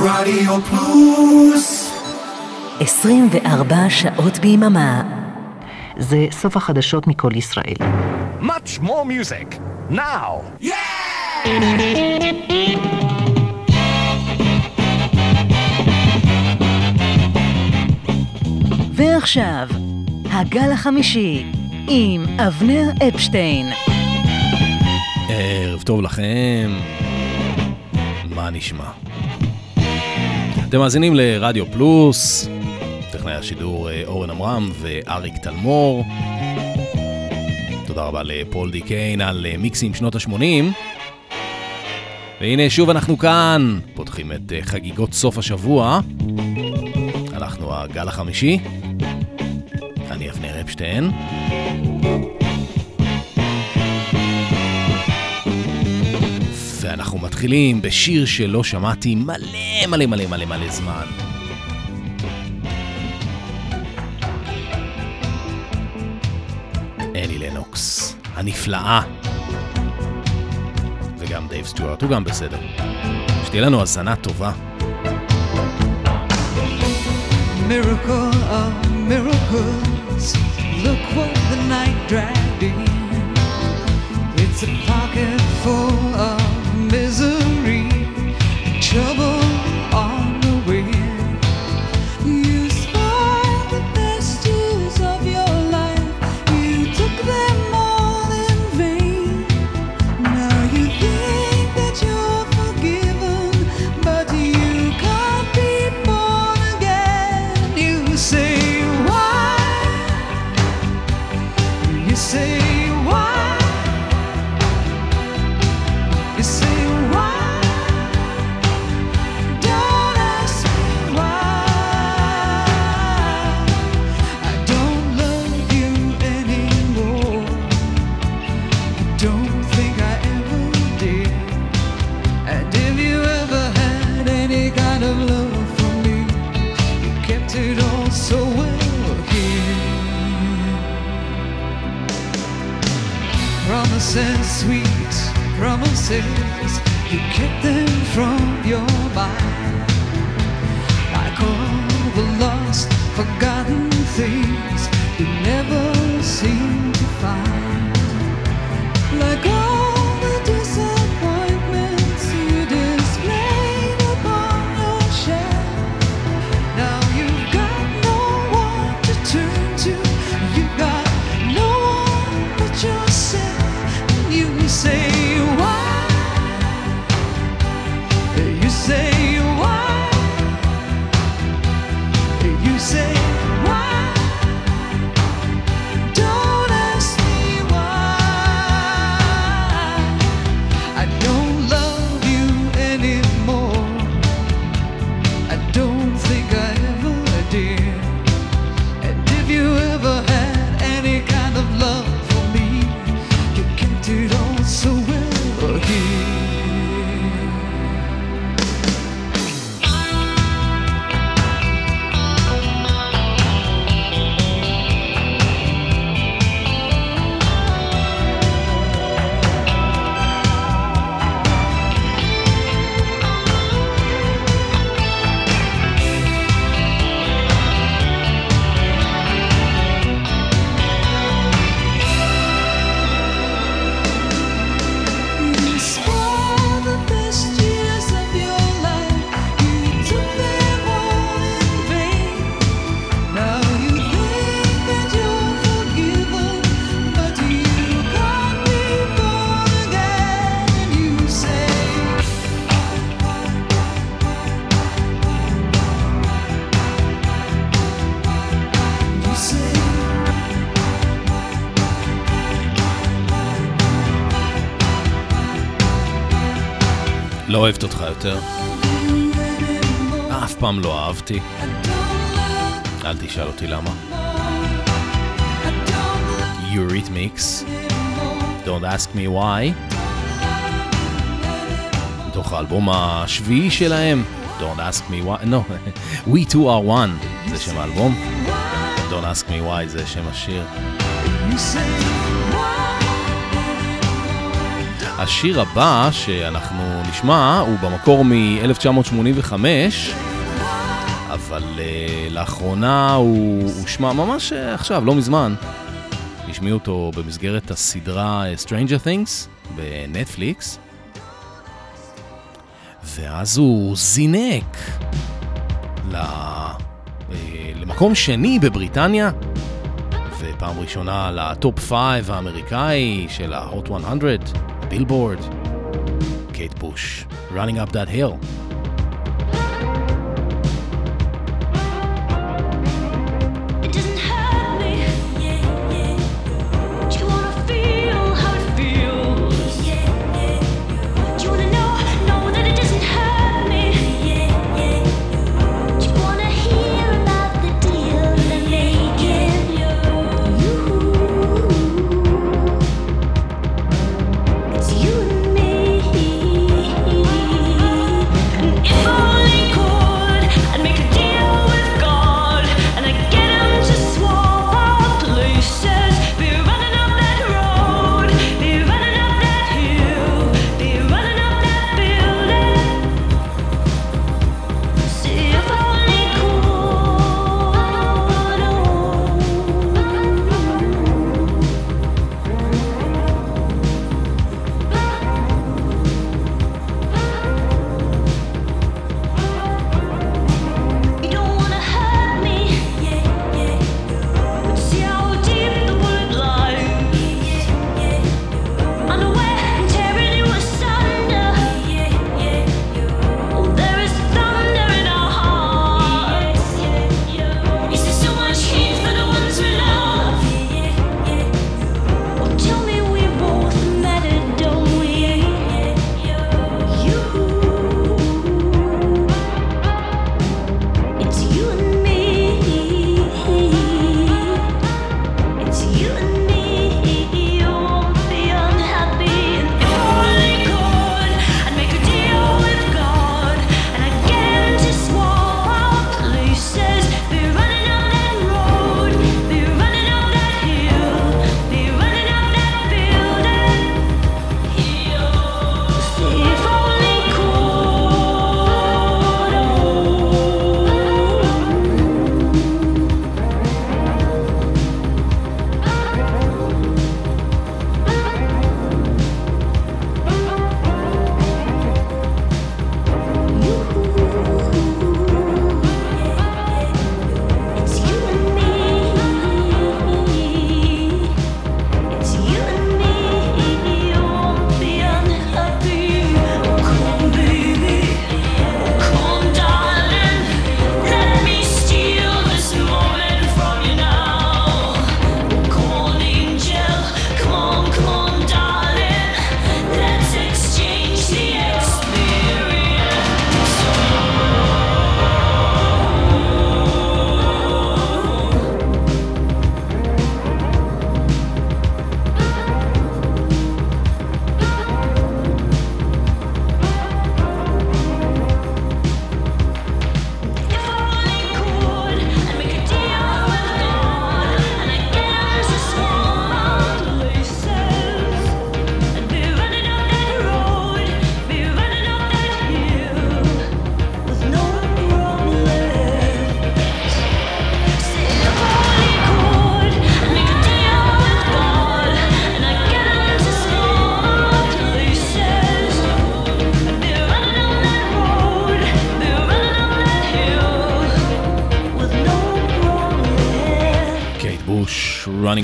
רדיו פלוס 24 שעות ביממה. זה סוף החדשות מכל ישראל. Much more music. Now. ועכשיו, הגל החמישי, עם אבנר אפשטיין. ערב טוב לכם, מה נשמע? אתם מאזינים לרדיו פלוס, טכנאי השידור אה, אורן עמרם ואריק תלמור. תודה רבה לפול די קיין על אה, מיקסים שנות ה-80. והנה שוב אנחנו כאן, פותחים את אה, חגיגות סוף השבוע. אנחנו הגל החמישי. אני אבנר אפשטיין. ואנחנו מתחילים בשיר שלא שמעתי מלא מלא מלא מלא מלא זמן. אלי לנוקס, הנפלאה. וגם דייב סטיוארט, הוא גם בסדר. שתהיה לנו האזנה טובה. It's a pocket full of misery, trouble you. יותר. אף פעם לא אהבתי. אל תשאל אותי למה. Eurythmics, Don't ask me why. מתוך האלבום השביעי שלהם, Don't ask me why, no, We two are one, זה שם האלבום. Don't ask me why זה שם השיר. השיר הבא שאנחנו נשמע הוא במקור מ-1985, אבל uh, לאחרונה הוא הושמע ממש uh, עכשיו, לא מזמן. השמיעו אותו במסגרת הסדרה uh, Stranger Things בנטפליקס, ואז הוא זינק ל... למקום שני בבריטניה. ופעם ראשונה לטופ 5 האמריקאי של ה-Hot 100, בילבורד, קייט בוש, Running Up That Hill.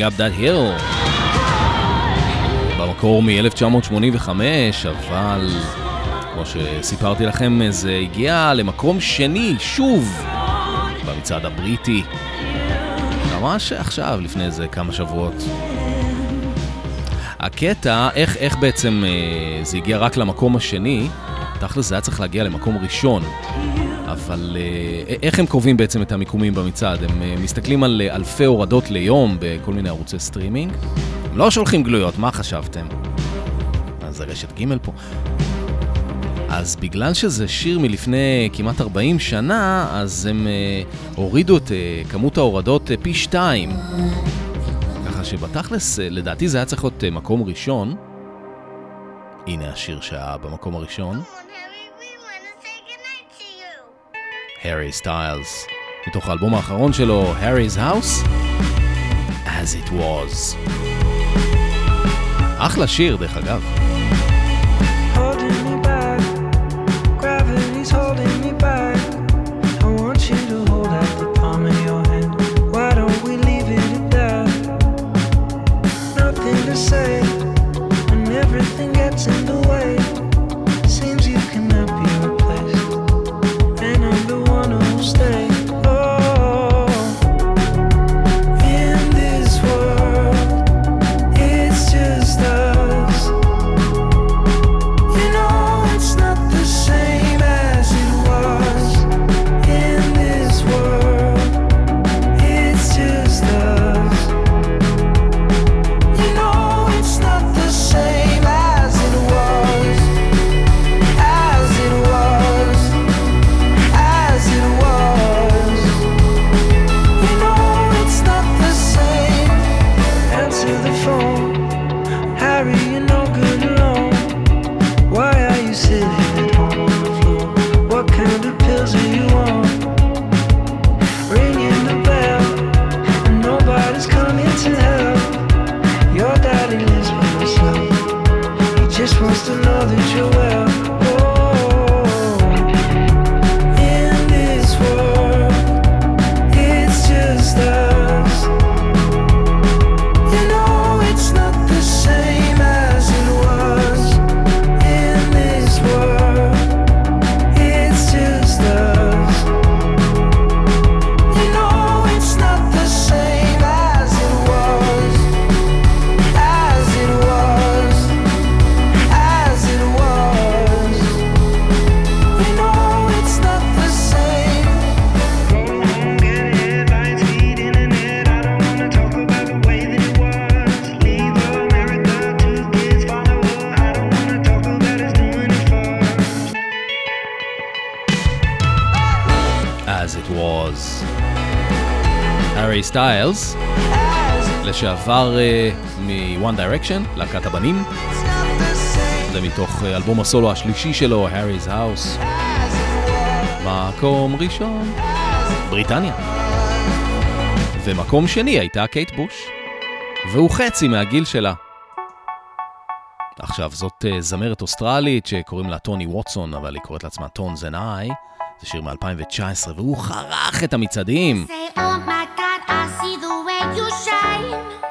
Up That Hill. במקור מ-1985, אבל כמו שסיפרתי לכם, זה הגיע למקום שני, שוב, במצעד הבריטי. ממש עכשיו, לפני איזה כמה שבועות. הקטע, איך, איך בעצם אה, זה הגיע רק למקום השני, תכל'ס זה היה צריך להגיע למקום ראשון. אבל אה, איך הם קובעים בעצם את המיקומים במצעד? הם אה, מסתכלים על אה, אלפי הורדות ליום בכל מיני ערוצי סטרימינג? הם לא שולחים גלויות, מה חשבתם? אז זה רשת ג' פה. אז בגלל שזה שיר מלפני כמעט 40 שנה, אז הם אה, הורידו את אה, כמות ההורדות אה, פי שתיים. ככה שבתכלס, אה, לדעתי זה היה צריך להיות אה, מקום ראשון. הנה השיר שהיה במקום הראשון. הארי סטיילס. מתוך האלבום האחרון שלו, הארי's House, As It Was. אחלה שיר, דרך אגב. לשעבר אה, מ-One Direction, להקת הבנים. זה מתוך אה, אלבום הסולו השלישי שלו, Harry's House. מקום ראשון, בריטניה. ומקום שני הייתה קייט בוש, והוא חצי מהגיל שלה. עכשיו, זאת אה, זמרת אוסטרלית שקוראים לה טוני ווטסון, אבל היא קוראת לעצמה Tones and I. זה שיר מ-2019, והוא חרך את המצעדים. Say, oh you shine.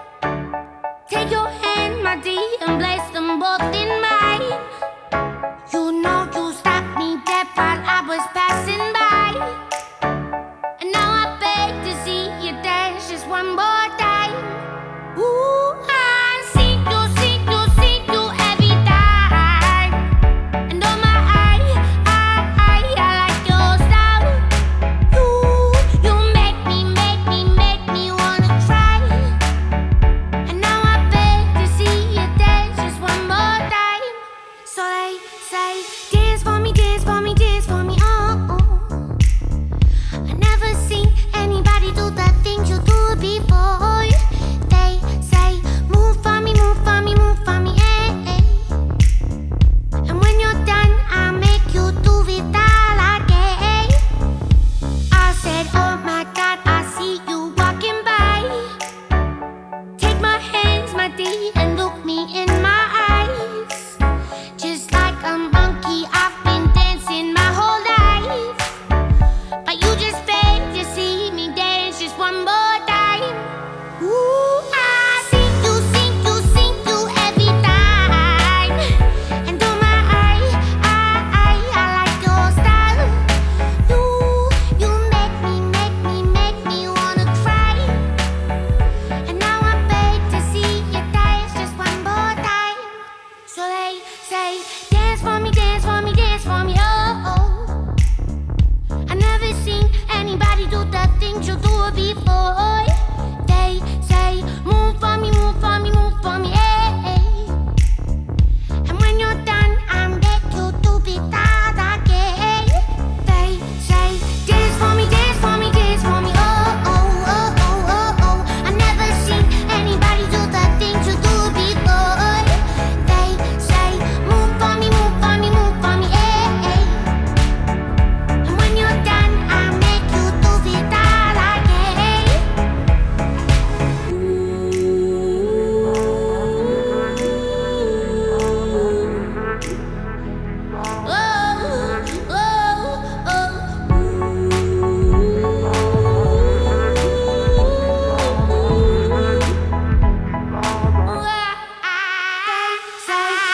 say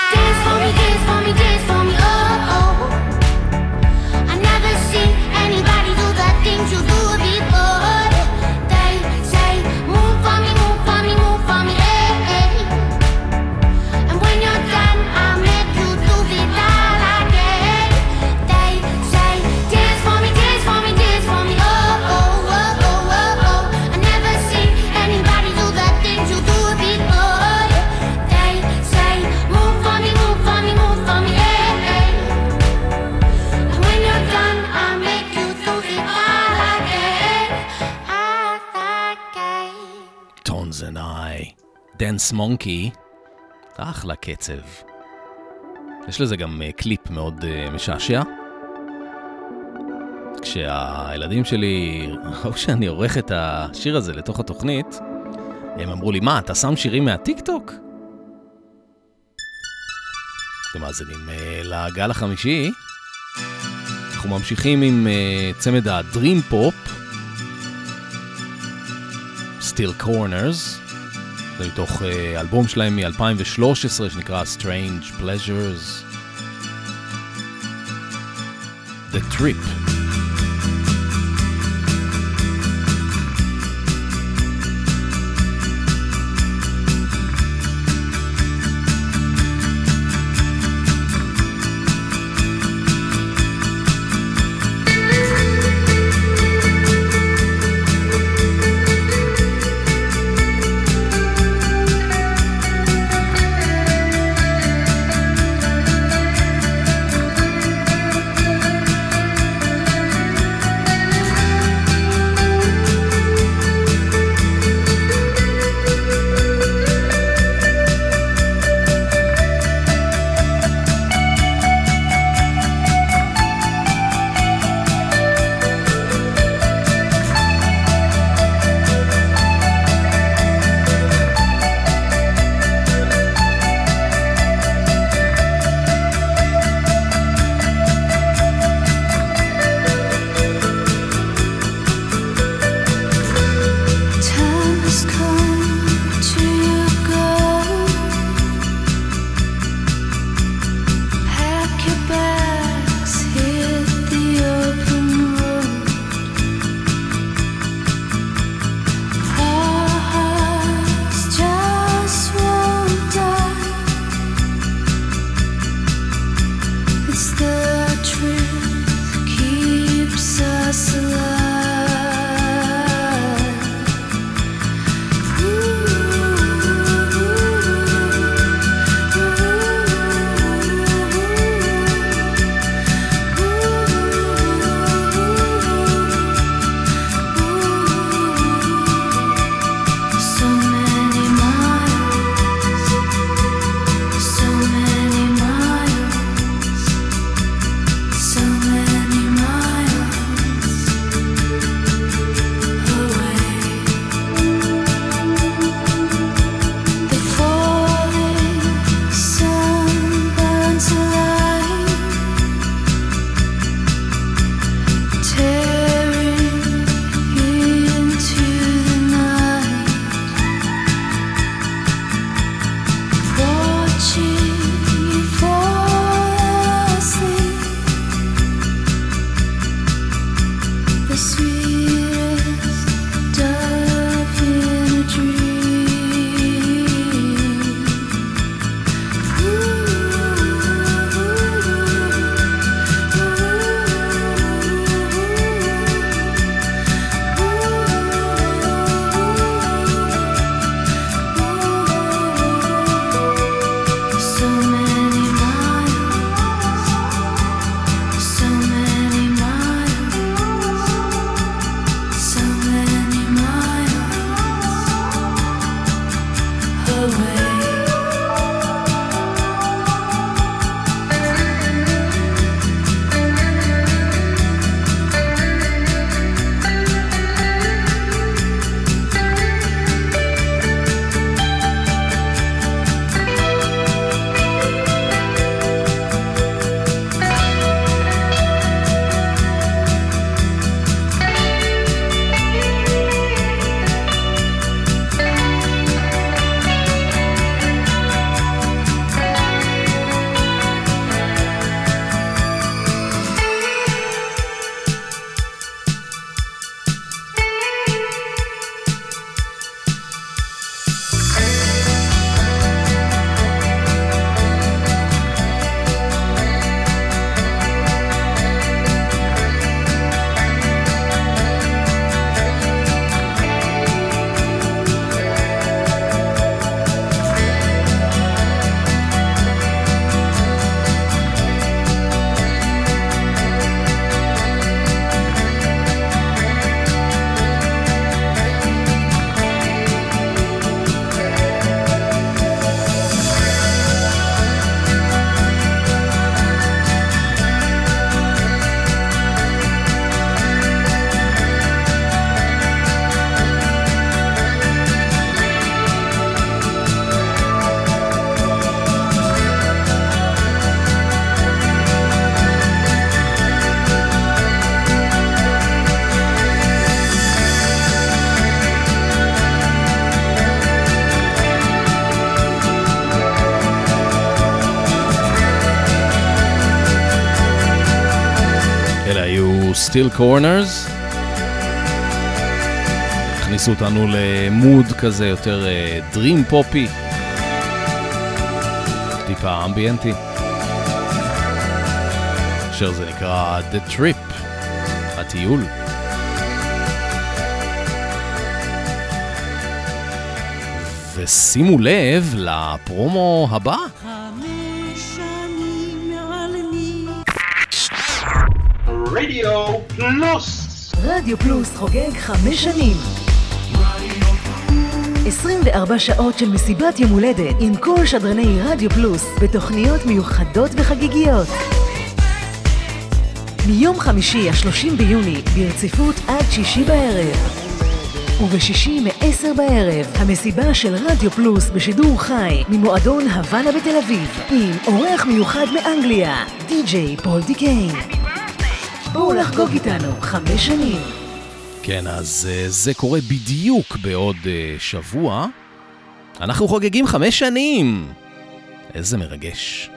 Monkey, אחלה קצב. יש לזה גם אה, קליפ מאוד אה, משעשע. כשהילדים שלי ראו שאני עורך את השיר הזה לתוך התוכנית, הם אמרו לי, מה, אתה שם שירים מהטיקטוק? אתם מאזינים אה, לגל החמישי. אנחנו ממשיכים עם צמד ה dream pop, Still Corners. זה מתוך אה, אלבום שלהם מ-2013 שנקרא Strange Pleasures. The Trip. sweet. סטיל קורנרס. הכניסו אותנו למוד כזה יותר דרים פופי. טיפה אמביאנטי. אשר זה נקרא The Trip, הטיול. ושימו לב לפרומו הבא. רדיו פלוס רדיו פלוס חוגג חמש שנים. 24 שעות של מסיבת יום הולדת עם כל שדרני רדיו פלוס בתוכניות מיוחדות וחגיגיות. מיום חמישי, ה-30 ביוני, ברציפות עד שישי בערב. ובשישי מ-10 בערב, המסיבה של רדיו פלוס בשידור חי ממועדון הוואנה בתל אביב, עם אורח מיוחד מאנגליה, די.ג'יי פול דיקיין. בואו לחגוג איתנו חמש שנים. כן, אז אה, זה קורה בדיוק בעוד אה, שבוע. אנחנו חוגגים חמש שנים! איזה מרגש.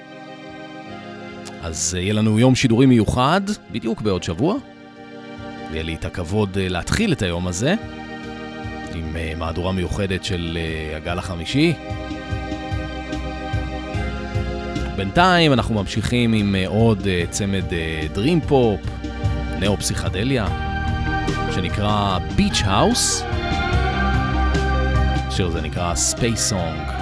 אז אה, יהיה לנו יום שידורי מיוחד, בדיוק בעוד שבוע. ויהיה לי את הכבוד להתחיל את היום הזה עם מהדורה מיוחדת של הגל החמישי. בינתיים אנחנו ממשיכים עם עוד צמד dream pop, נאו-פסיכדליה, שנקרא Beach House. השיר הזה נקרא Space Song.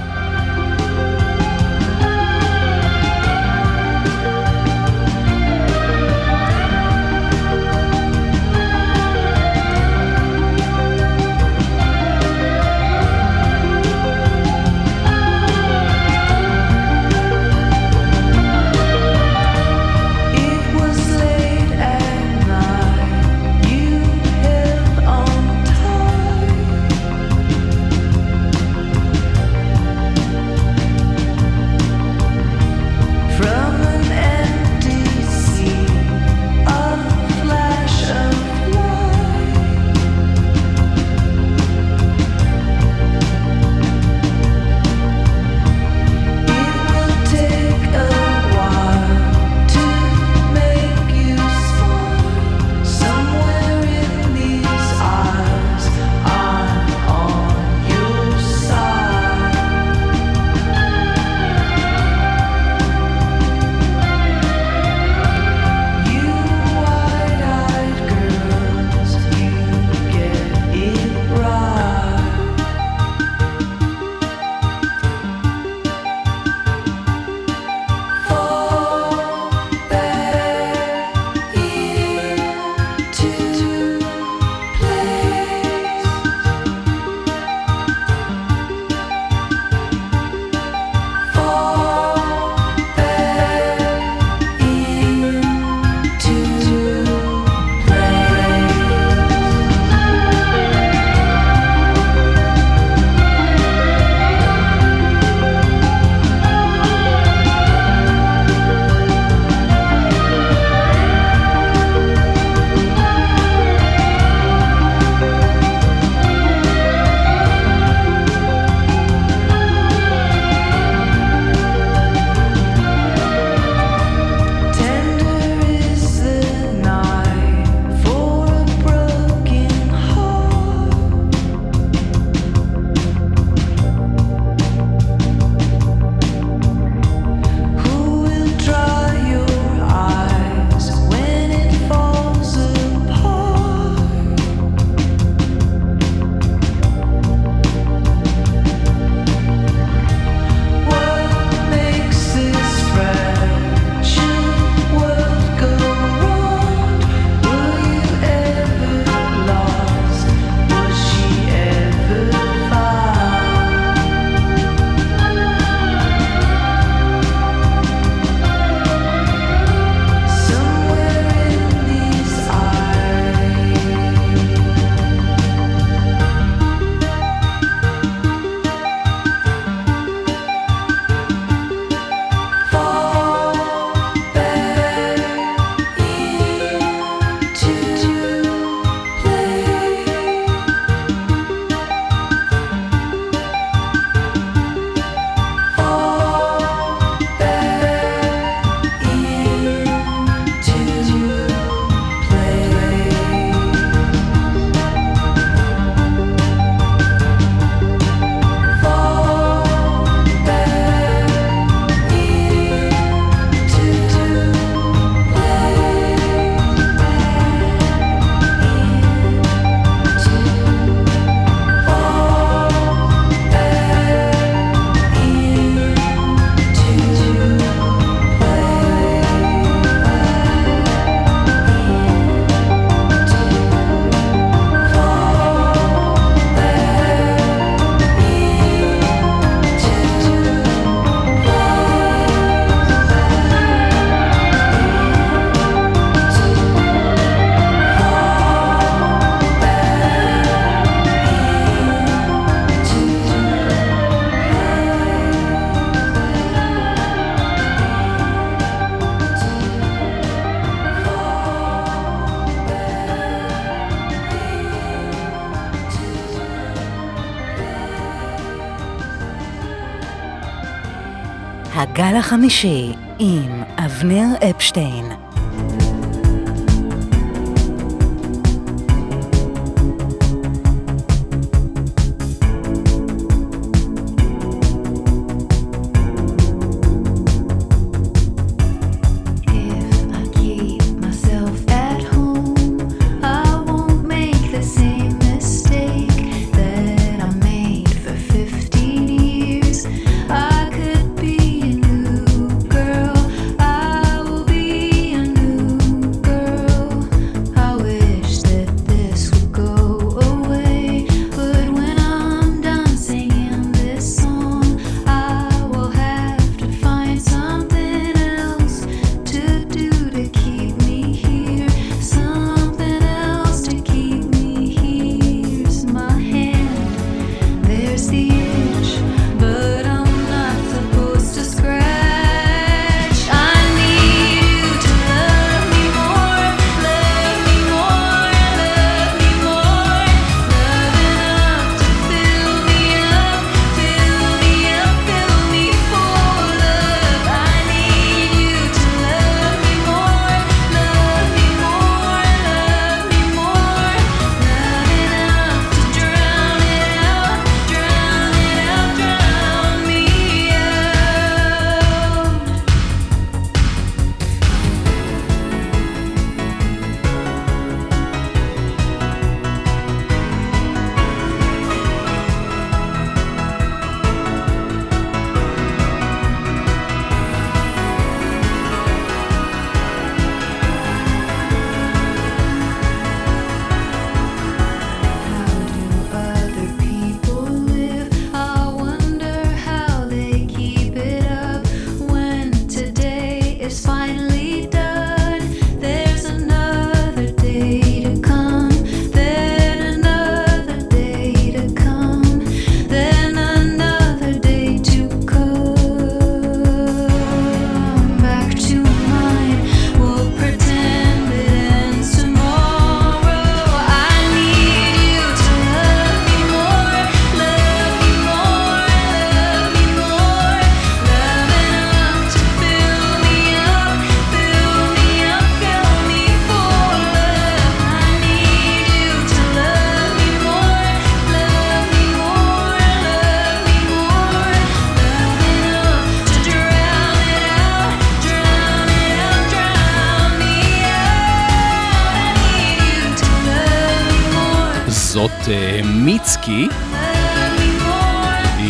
הגל החמישי עם אבנר אפשטיין.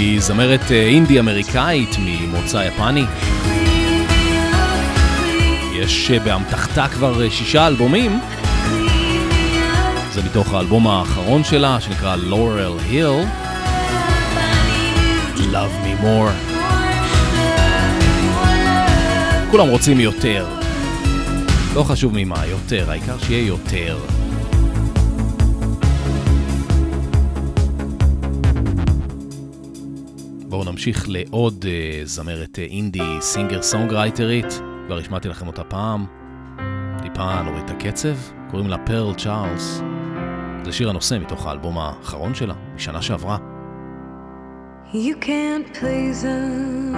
היא זמרת אה, אינדי אמריקאית ממוצא יפני. יש אה, באמתחתה כבר אה, שישה אלבומים. זה מתוך האלבום האחרון שלה שנקרא Laurel Hill, Love Me More. כולם רוצים יותר. לא חשוב ממה, יותר, העיקר שיהיה יותר. נמשיך לעוד uh, זמרת uh, אינדי, סינגר סונגרייטרית, כבר השמעתי לכם אותה פעם. טיפה נוריד את הקצב, קוראים לה פרל צ'ארלס. זה שיר הנושא מתוך האלבום האחרון שלה, משנה שעברה. You can't please them.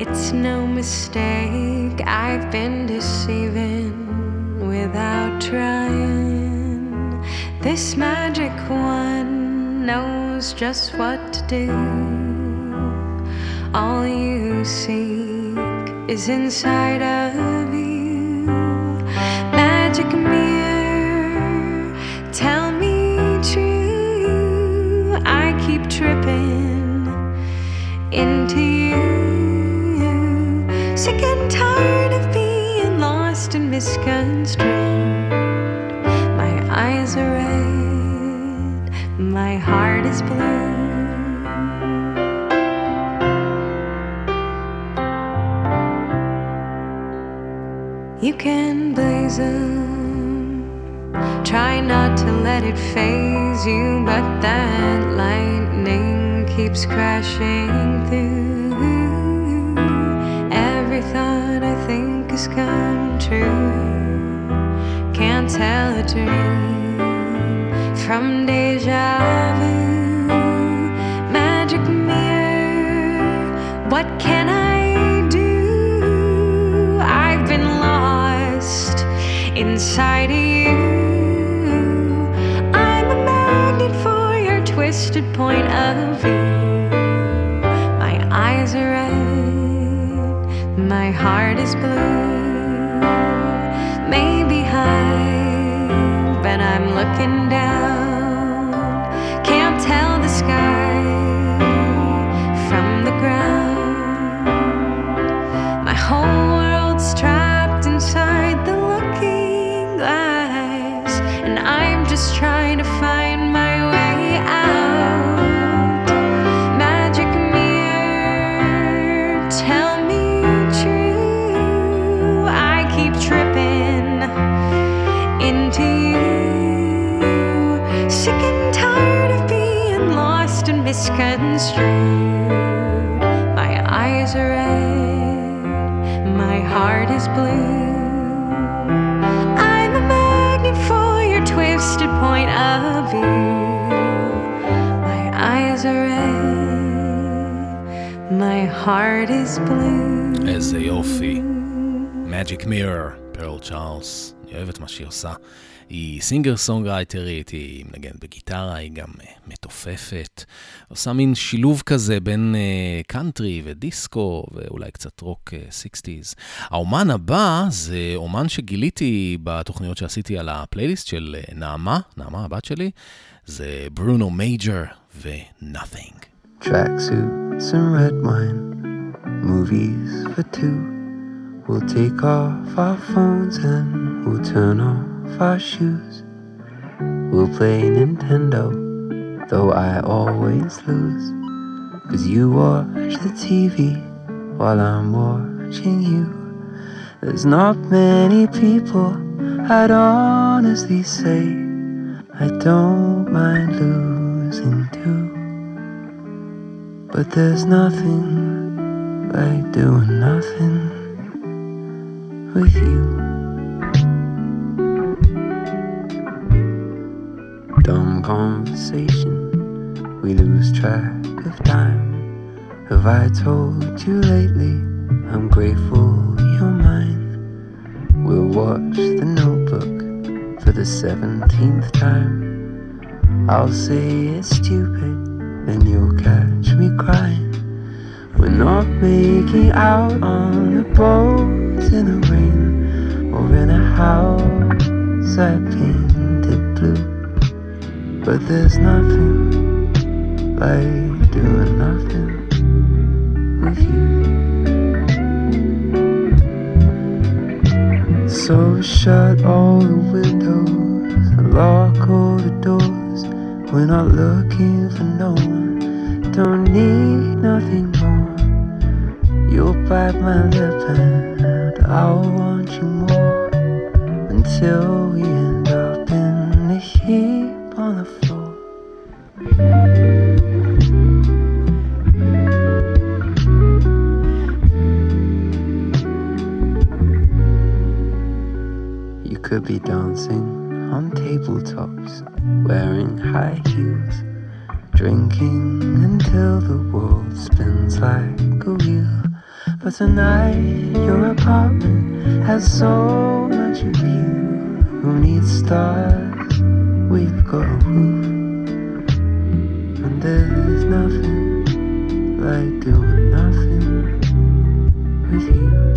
It's no mistake. I've been deceiving without trying. This magic one knows just what to do. All you seek is inside of you. Magic mirror, tell me true. I keep tripping into you. Sick and tired of being lost and misconstrued. My heart is blue. You can blaze them. Try not to let it phase you, but that lightning keeps crashing through. Every thought I think has come true. Can't tell a dream from deja vu. Magic mirror, what can I do? I've been lost inside of you. I'm a magnet for your twisted point of view. My eyes are red, my heart is blue. איזה יופי. Magic Mirror, פרל צ'ארלס. אני אוהב את מה שהיא עושה. היא singer songwriter ית, היא מנגנת בגיטרה, היא גם אה, מתופפת. עושה מין שילוב כזה בין קאנטרי אה, ודיסקו, ואולי קצת רוק אה, 60's. האומן הבא זה אומן שגיליתי בתוכניות שעשיתי על הפלייליסט של אה, נעמה, נעמה הבת שלי, זה Bruno Major ו-Nothing. Tracksuits and red wine, movies for two. We'll take off our phones and we'll turn off our shoes. We'll play Nintendo, though I always lose. Cause you watch the TV while I'm watching you. There's not many people I'd honestly say I don't mind losing too. But there's nothing like doing nothing with you. Dumb conversation, we lose track of time. Have I told you lately I'm grateful you're mine? We'll watch the notebook for the seventeenth time. I'll say it's stupid, then you'll catch me crying. We're not making out on a boat in the rain or in a house I painted blue. But there's nothing like doing nothing with you. So shut all the windows and lock all the doors. We're not looking for no one, don't need nothing more. You'll bite my lip and I'll want you more until we end up in the heap on the floor. You could be dancing on tabletops, wearing high heels, drinking until the world spins like a wheel. But tonight, your apartment has so much of you. Who needs stars? We've got a roof, and there's nothing like doing nothing with you.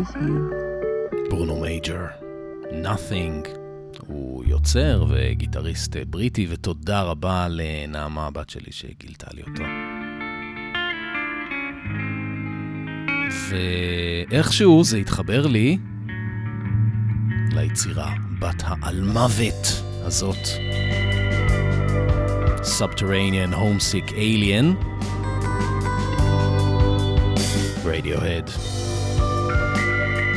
With you. ברונו מייג'ר, Nothing. הוא יוצר וגיטריסט בריטי, ותודה רבה לנעמה הבת שלי שגילתה לי אותו. ואיכשהו זה התחבר לי ליצירה בת האלמוות הזאת. Subterranean Homesick Alien. Radiohead.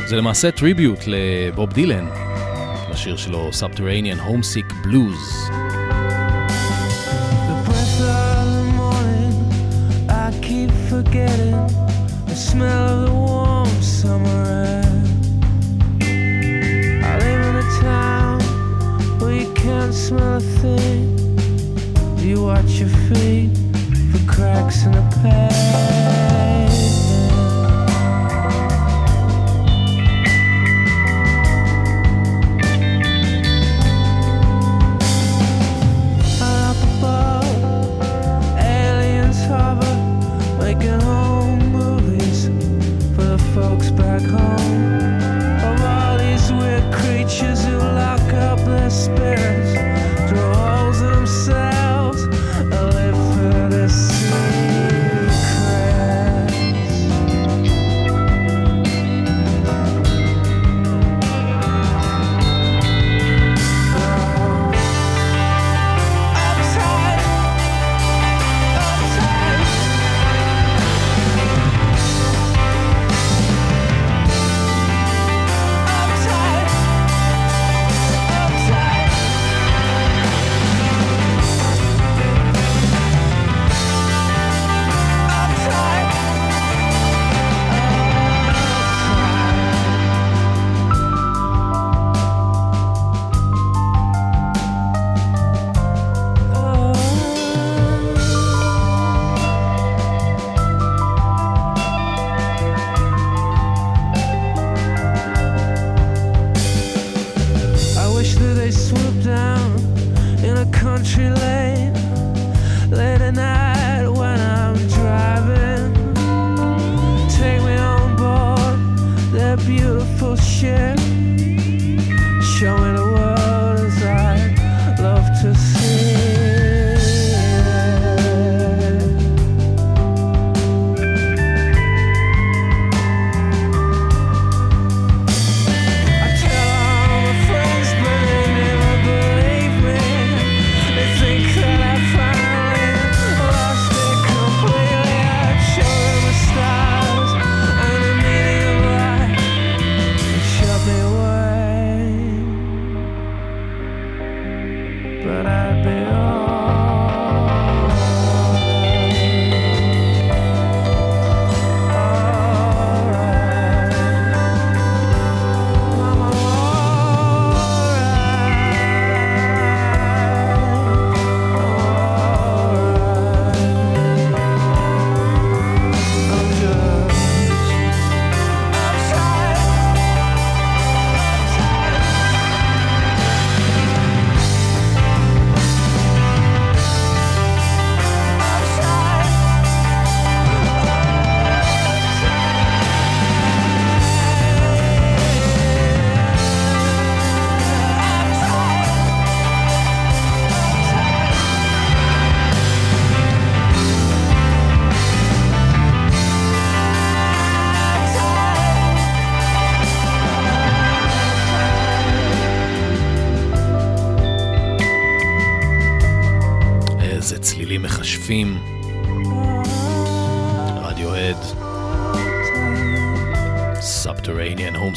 זה למעשה טריביוט לבוב דילן, לשיר שלו Subterranean Homesick Blues. The breath of the morning, I keep forgetting the smell of the warm summer air. I live in a town where you can't smell a thing. your feet for cracks in the pavement.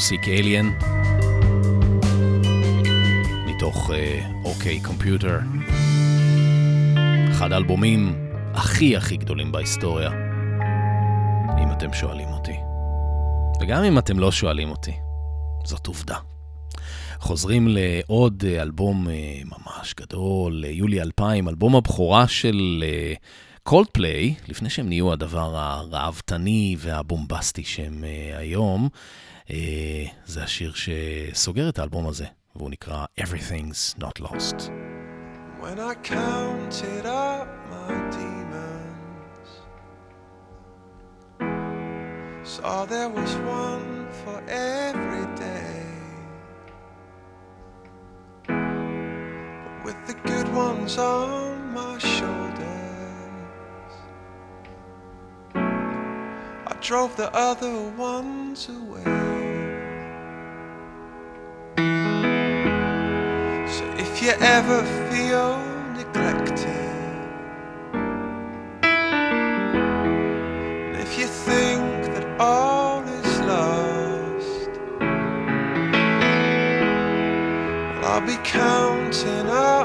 Homesick Alien. מתוך OK Computer. אחד האלבומים הכי הכי גדולים בהיסטוריה, אם אתם שואלים אותי. וגם אם אתם לא שואלים אותי, זאת עובדה. חוזרים לעוד אה, אלבום אה, ממש גדול, אה, יולי 2000, אלבום הבכורה של קולדפליי, לפני שהם נהיו הדבר הראוותני והבומבסטי שהם אה, היום. אה, זה השיר שסוגר את האלבום הזה, והוא נקרא Everything's Not Lost. When I counted up my demons, saw there was one for every day. But with the good ones on my shoulders, I drove the other ones away. if you ever feel neglected, and if you think that all is lost, well, I'll be counting up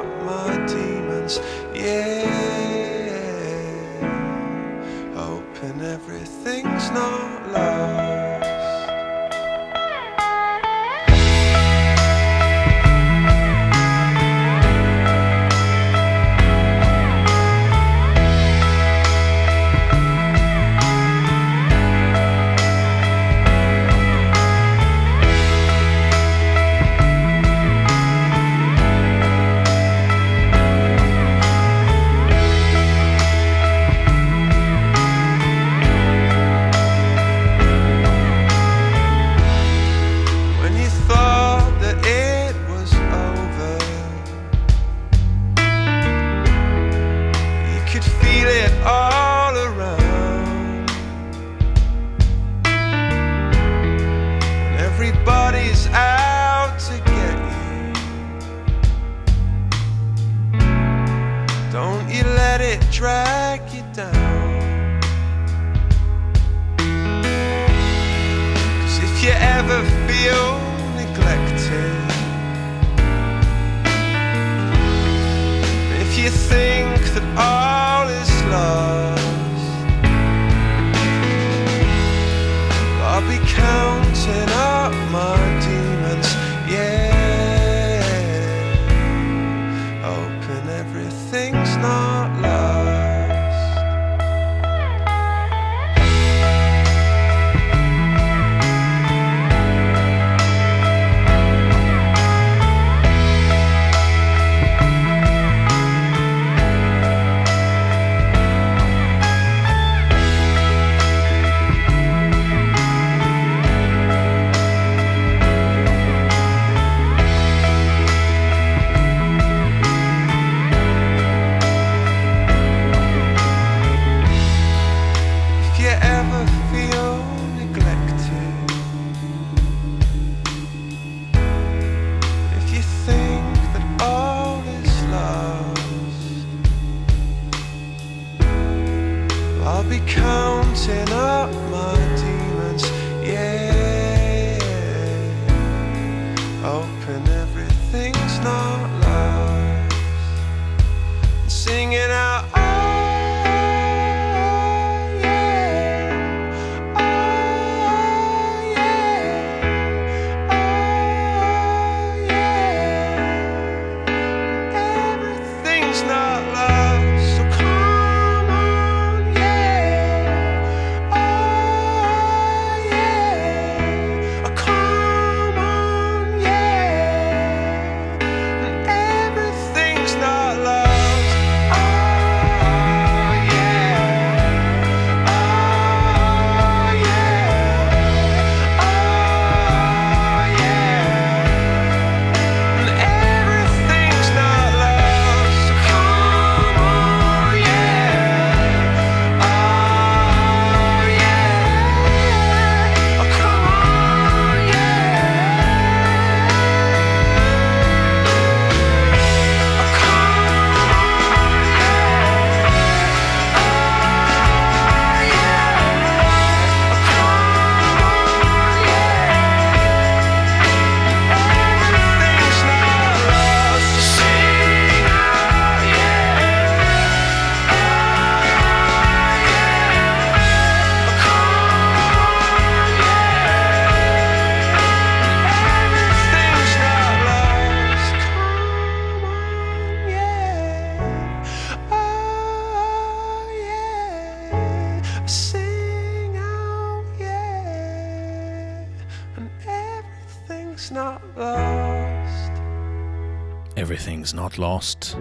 Not Lost.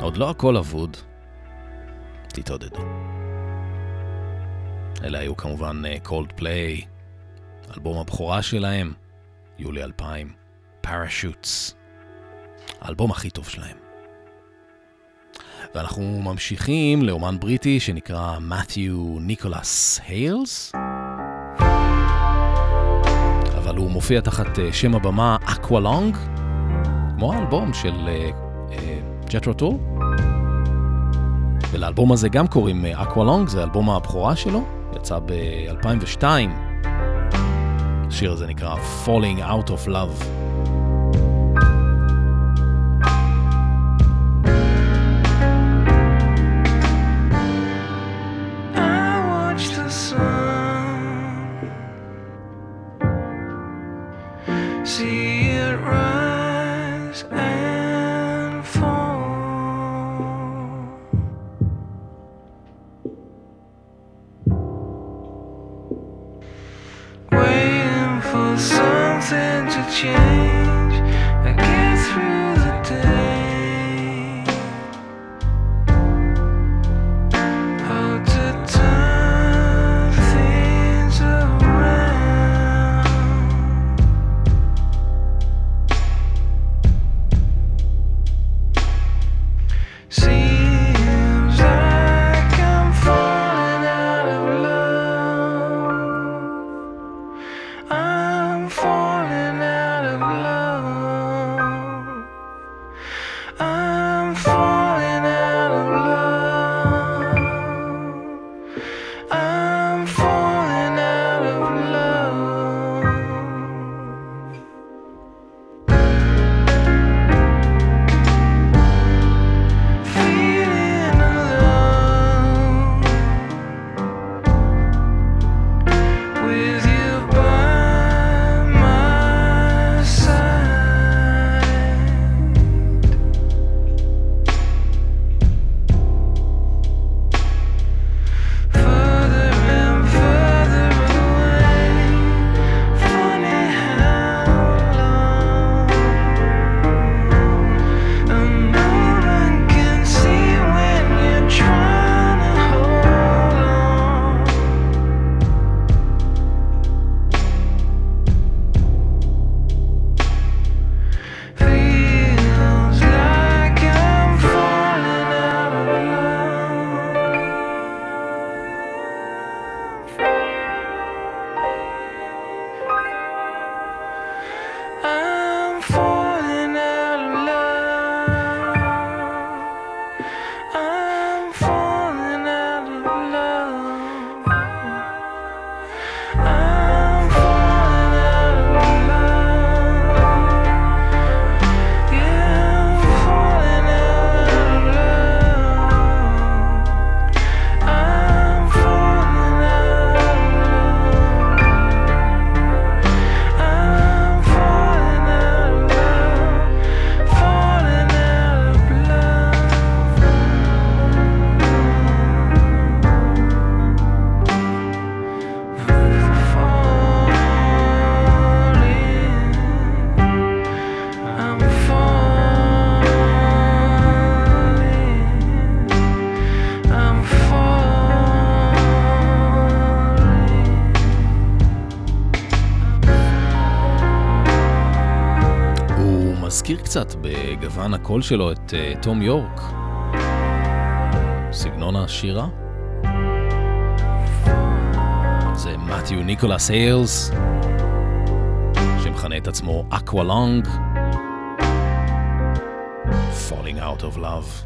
עוד לא הכל אבוד. תתעודדו. אלה היו כמובן אה, קולדפליי, אלבום הבכורה שלהם, יולי 2000, Parachutes, האלבום הכי טוב שלהם. ואנחנו ממשיכים לאמן בריטי שנקרא מתיו ניקולס היילס, אבל הוא מופיע תחת אה, שם הבמה אקוולונג, כמו האלבום של אה, ג'טרו טאל. ולאלבום הזה גם קוראים אה, אקוולונג, זה אלבום הבכורה שלו, יצא ב-2002. השיר הזה נקרא Falling Out of Love. הקול שלו את אה, תום יורק. סגנון השירה. זה מתיו ניקולס היילס, שמכנה את עצמו אקוואלונג. Falling Out of Love.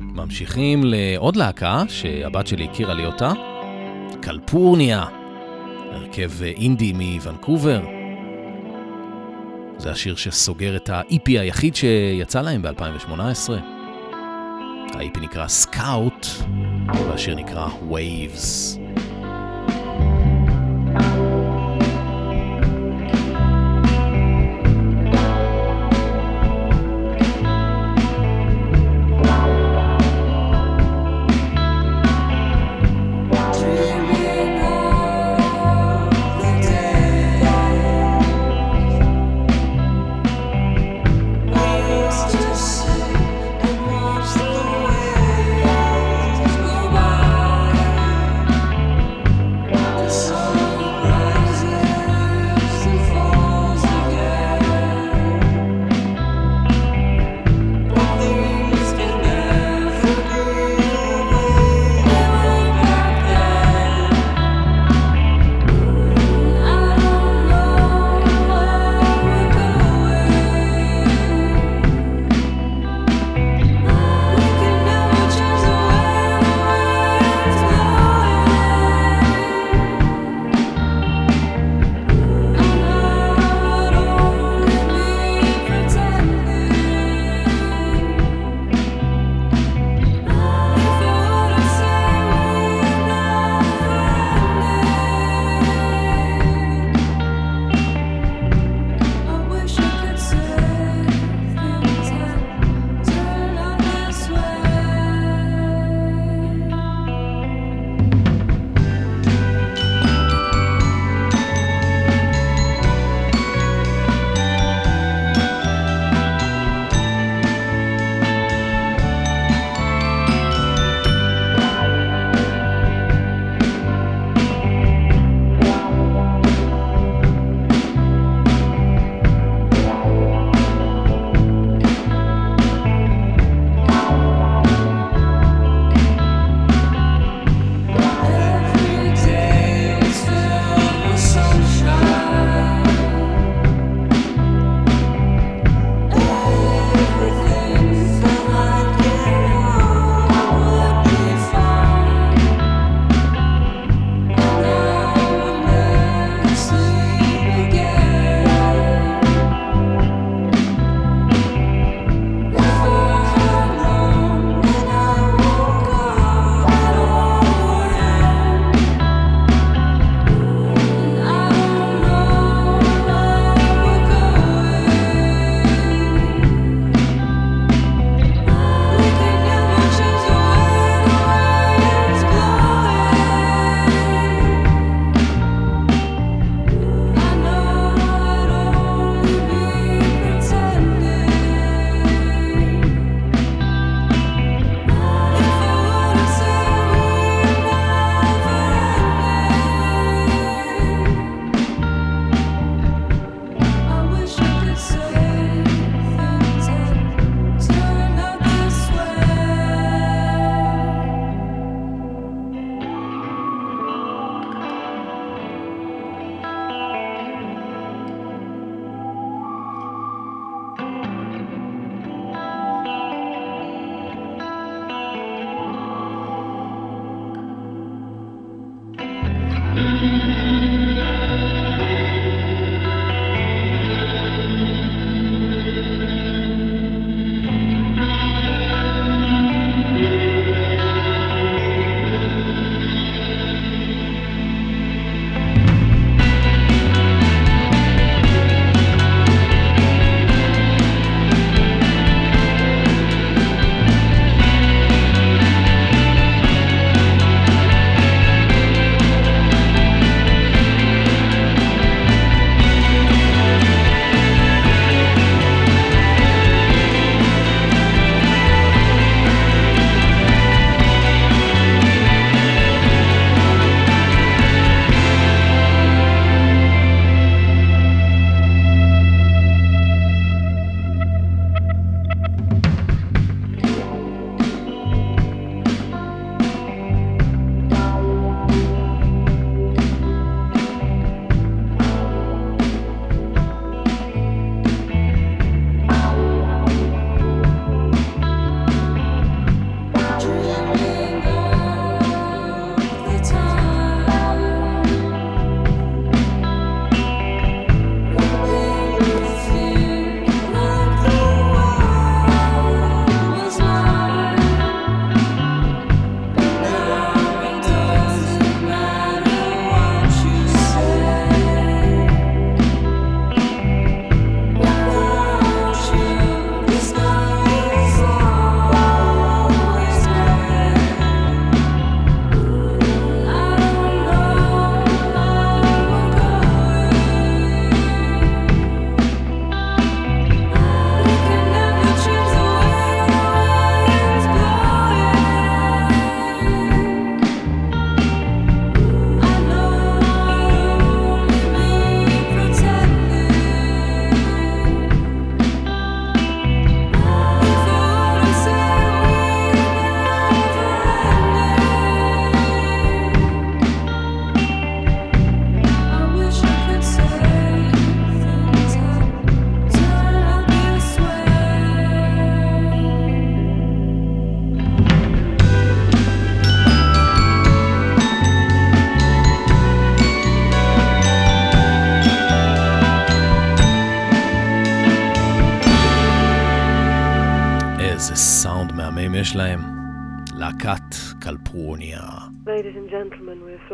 ממשיכים לעוד להקה שהבת שלי הכירה לי אותה, קלפורניה, הרכב אינדי מוונקובר. זה השיר שסוגר את ה-EP היחיד שיצא להם ב-2018. ה-EP נקרא סקאוט, והשיר נקרא Waves.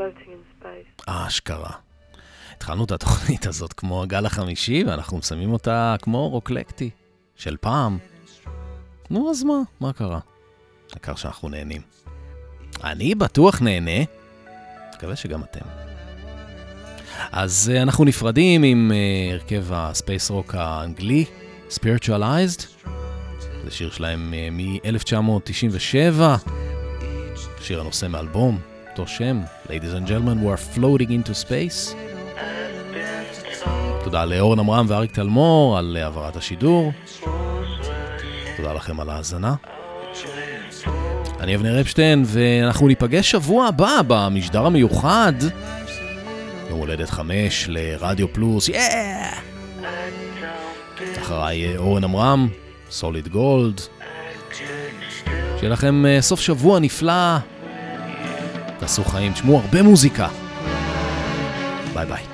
Space. אשכרה. התחלנו את התוכנית הזאת כמו הגל החמישי, ואנחנו מסיימים אותה כמו רוקלקטי של פעם. נו, אז מה? מה קרה? העיקר שאנחנו נהנים. אני בטוח נהנה, מקווה שגם אתם. אז uh, אנחנו נפרדים עם uh, הרכב הספייס רוק האנגלי, Spiritualized. זה שיר שלהם uh, מ-1997, שיר הנושא מאלבום, אותו שם, Ladies and Gentlemen, we are floating into space. תודה לאורן עמרם ואריק תלמור על העברת השידור. תודה לכם על ההאזנה. אני אבנר אפשטיין, ואנחנו ניפגש שבוע הבא במשדר המיוחד. יום הולדת חמש לרדיו פלוס, יאה! אחריי אה, אורן עמרם, סוליד גולד. שיהיה לכם אה, סוף שבוע נפלא. תעשו חיים, תשמעו הרבה מוזיקה. ביי ביי.